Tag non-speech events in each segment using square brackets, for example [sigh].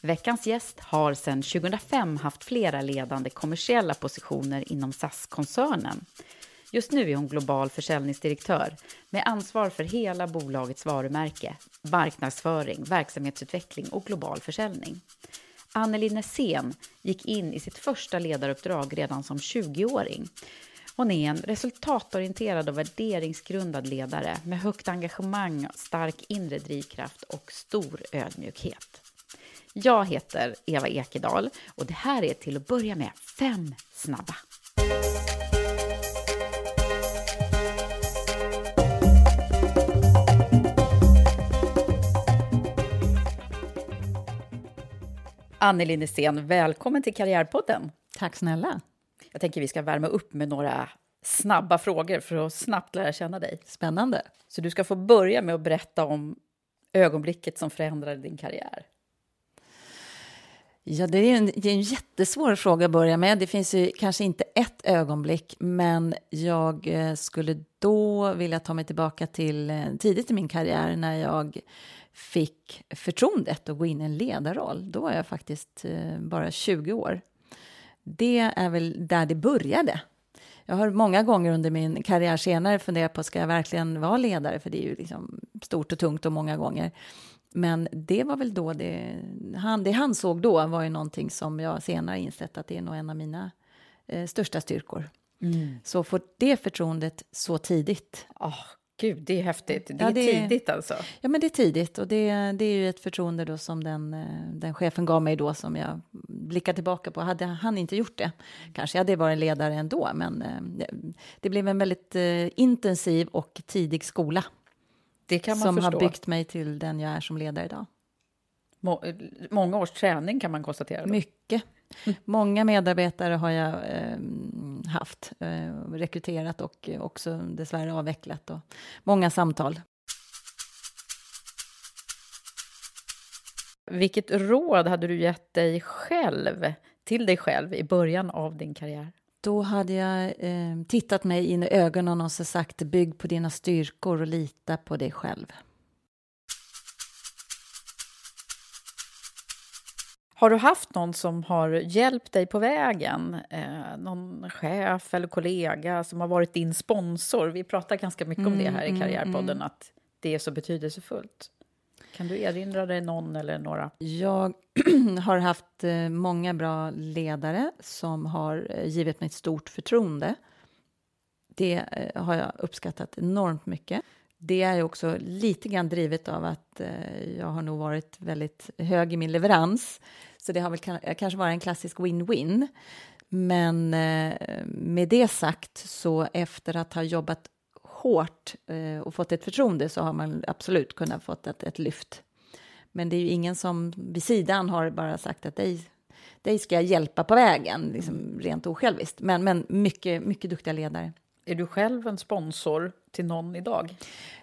Veckans gäst har sedan 2005 haft flera ledande kommersiella positioner inom SAS-koncernen. Just nu är hon global försäljningsdirektör med ansvar för hela bolagets varumärke, marknadsföring, verksamhetsutveckling och global försäljning. Anneli Nässén gick in i sitt första ledaruppdrag redan som 20-åring. Hon är en resultatorienterad och värderingsgrundad ledare med högt engagemang, stark inre drivkraft och stor ödmjukhet. Jag heter Eva Ekedal och det här är till att börja med fem snabba. Anneli Nässén, välkommen till Karriärpodden. Tack snälla. Jag tänker vi ska värma upp med några snabba frågor för att snabbt lära känna dig. Spännande. Så du ska få börja med att berätta om ögonblicket som förändrade din karriär. Ja, det är, en, det är en jättesvår fråga att börja med. Det finns ju kanske inte ett ögonblick, men jag eh, skulle då vilja ta mig tillbaka till eh, tidigt i min karriär när jag fick förtroendet att gå in i en ledarroll. Då var jag faktiskt eh, bara 20 år. Det är väl där det började. Jag har många gånger under min karriär senare funderat på ska jag verkligen vara ledare, för det är ju liksom stort och tungt och många gånger. Men det var väl då det han, det han såg då var ju någonting som jag senare insett att det är nog en av mina eh, största styrkor. Mm. Så få det förtroendet så tidigt. Oh, Gud, det är häftigt. Det ja, är det, tidigt alltså. Ja, men det är tidigt och det, det är ju ett förtroende då som den, eh, den chefen gav mig då som jag blickar tillbaka på. Hade han inte gjort det kanske jag hade varit ledare ändå, men eh, det blev en väldigt eh, intensiv och tidig skola det kan man som förstå. har byggt mig till den jag är som ledare idag. Må, många års träning kan man konstatera. Då. Mycket. Många medarbetare har jag eh, haft, eh, rekryterat och också dessvärre avvecklat. Och många samtal. Vilket råd hade du gett dig själv, till dig själv i början av din karriär? Då hade jag eh, tittat mig in i ögonen och så sagt bygg på dina styrkor och lita på dig själv. Har du haft någon som har hjälpt dig på vägen? Eh, någon chef eller kollega som har varit din sponsor? Vi pratar ganska mycket om det här i mm, mm, Karriärpodden, mm. att det är så betydelsefullt. Kan du erinra dig någon eller några? Jag [clears throat] har haft eh, många bra ledare som har eh, givit mig ett stort förtroende. Det eh, har jag uppskattat enormt mycket. Det är också lite grann drivet av att jag har nog varit väldigt hög i min leverans. Så det har väl kanske varit en klassisk win-win. Men med det sagt, så efter att ha jobbat hårt eh, och fått ett förtroende så har man absolut kunnat fått ett, ett lyft. Men det är ju ingen som vid sidan har bara sagt att dig, dig ska jag hjälpa på vägen, liksom rent osjälviskt. Men, men mycket, mycket duktiga ledare. Är du själv en sponsor till någon idag?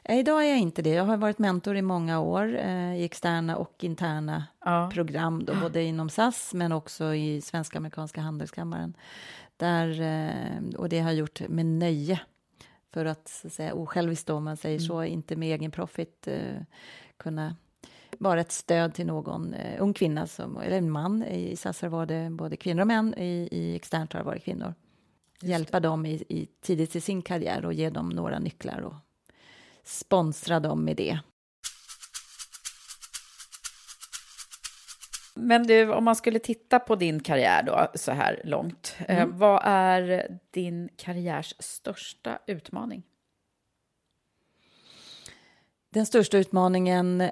Eh, idag är jag inte det. Jag har varit mentor i många år eh, i externa och interna ja. program, då, både inom SAS men också i Svenska Amerikanska Handelskammaren. Där, eh, och det har jag gjort med nöje för att, så att säga, osjälviskt om man säger mm. så, inte med egen profit eh, kunna vara ett stöd till någon eh, ung kvinna, som, eller en man. I SAS var det både kvinnor och män, i, i externt har det varit kvinnor. Hjälpa dem i, i, tidigt i sin karriär och ge dem några nycklar och sponsra dem med det. Men du, om man skulle titta på din karriär då, så här långt. Eh, mm. Eh, vad är din karriärs största utmaning? Den största utmaningen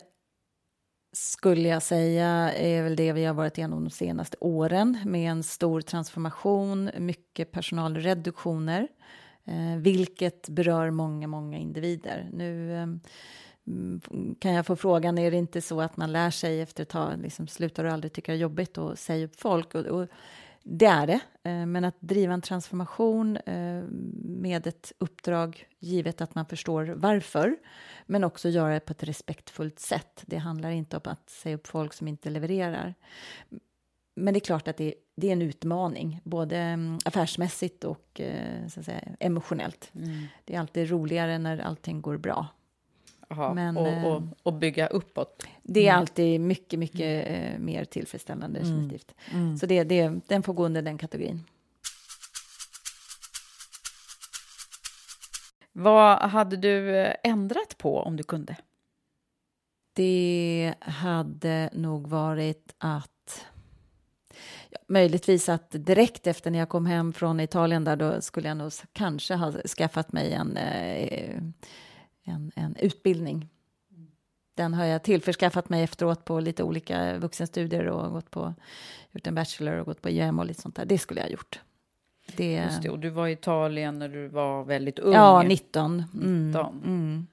skulle jag säga är väl det vi har varit igenom de senaste åren med en stor transformation, mycket personalreduktioner, eh, vilket berör många, många individer. Nu eh, kan jag få frågan, är det inte så att man lär sig efter ett tag, liksom, slutar du aldrig tycka det är jobbigt att säga upp folk? Och, och det är det, eh, men att driva en transformation eh, med ett uppdrag, givet att man förstår varför, men också göra det på ett respektfullt sätt. Det handlar inte om att säga upp folk som inte levererar. Men det är klart att det, det är en utmaning, både mm, affärsmässigt och eh, så att säga, emotionellt. Mm. Det är alltid roligare när allting går bra. Aha, Men, och, och, och, bygga uppåt. Det är mm. alltid mycket, mycket mm. mer tillfredsställande, mm. definitivt. Mm. Så det, det, den får gå under den kategorin. Vad hade du ändrat på om du kunde? Det hade nog varit att ja, möjligtvis att direkt efter när jag kom hem från Italien där då skulle jag nog kanske ha skaffat mig en eh, en, en utbildning. Den har jag tillförskaffat mig efteråt på lite olika vuxenstudier och gått på, gjort en bachelor och gått på IM och lite sånt där. Det skulle jag ha gjort. Det... Just det, och du var i Italien när du var väldigt ung. Ja, 19. 19. Mm, mm.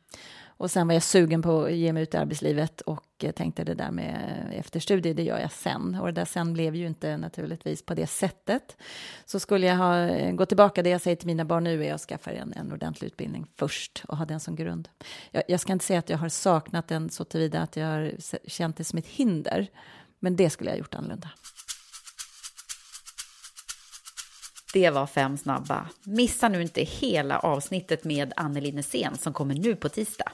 Och sen var jag sugen på att ge mig ut i arbetslivet och eh, tänkte det där med eh, efterstudier, det gör jag sen. Och det där sen blev ju inte naturligtvis på det sättet. Så skulle jag ha eh, gått tillbaka, det jag säger till mina barn nu är att skaffa en, en ordentlig utbildning först och ha den som grund. Jag, jag ska inte säga att jag har saknat den så tillvida att jag har känt det som ett hinder, men det skulle jag ha gjort annorlunda. Det var fem snabba. Missa nu inte hela avsnittet med Anneli Nässén som kommer nu på tisdag.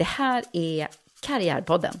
Det här är Karriärpodden.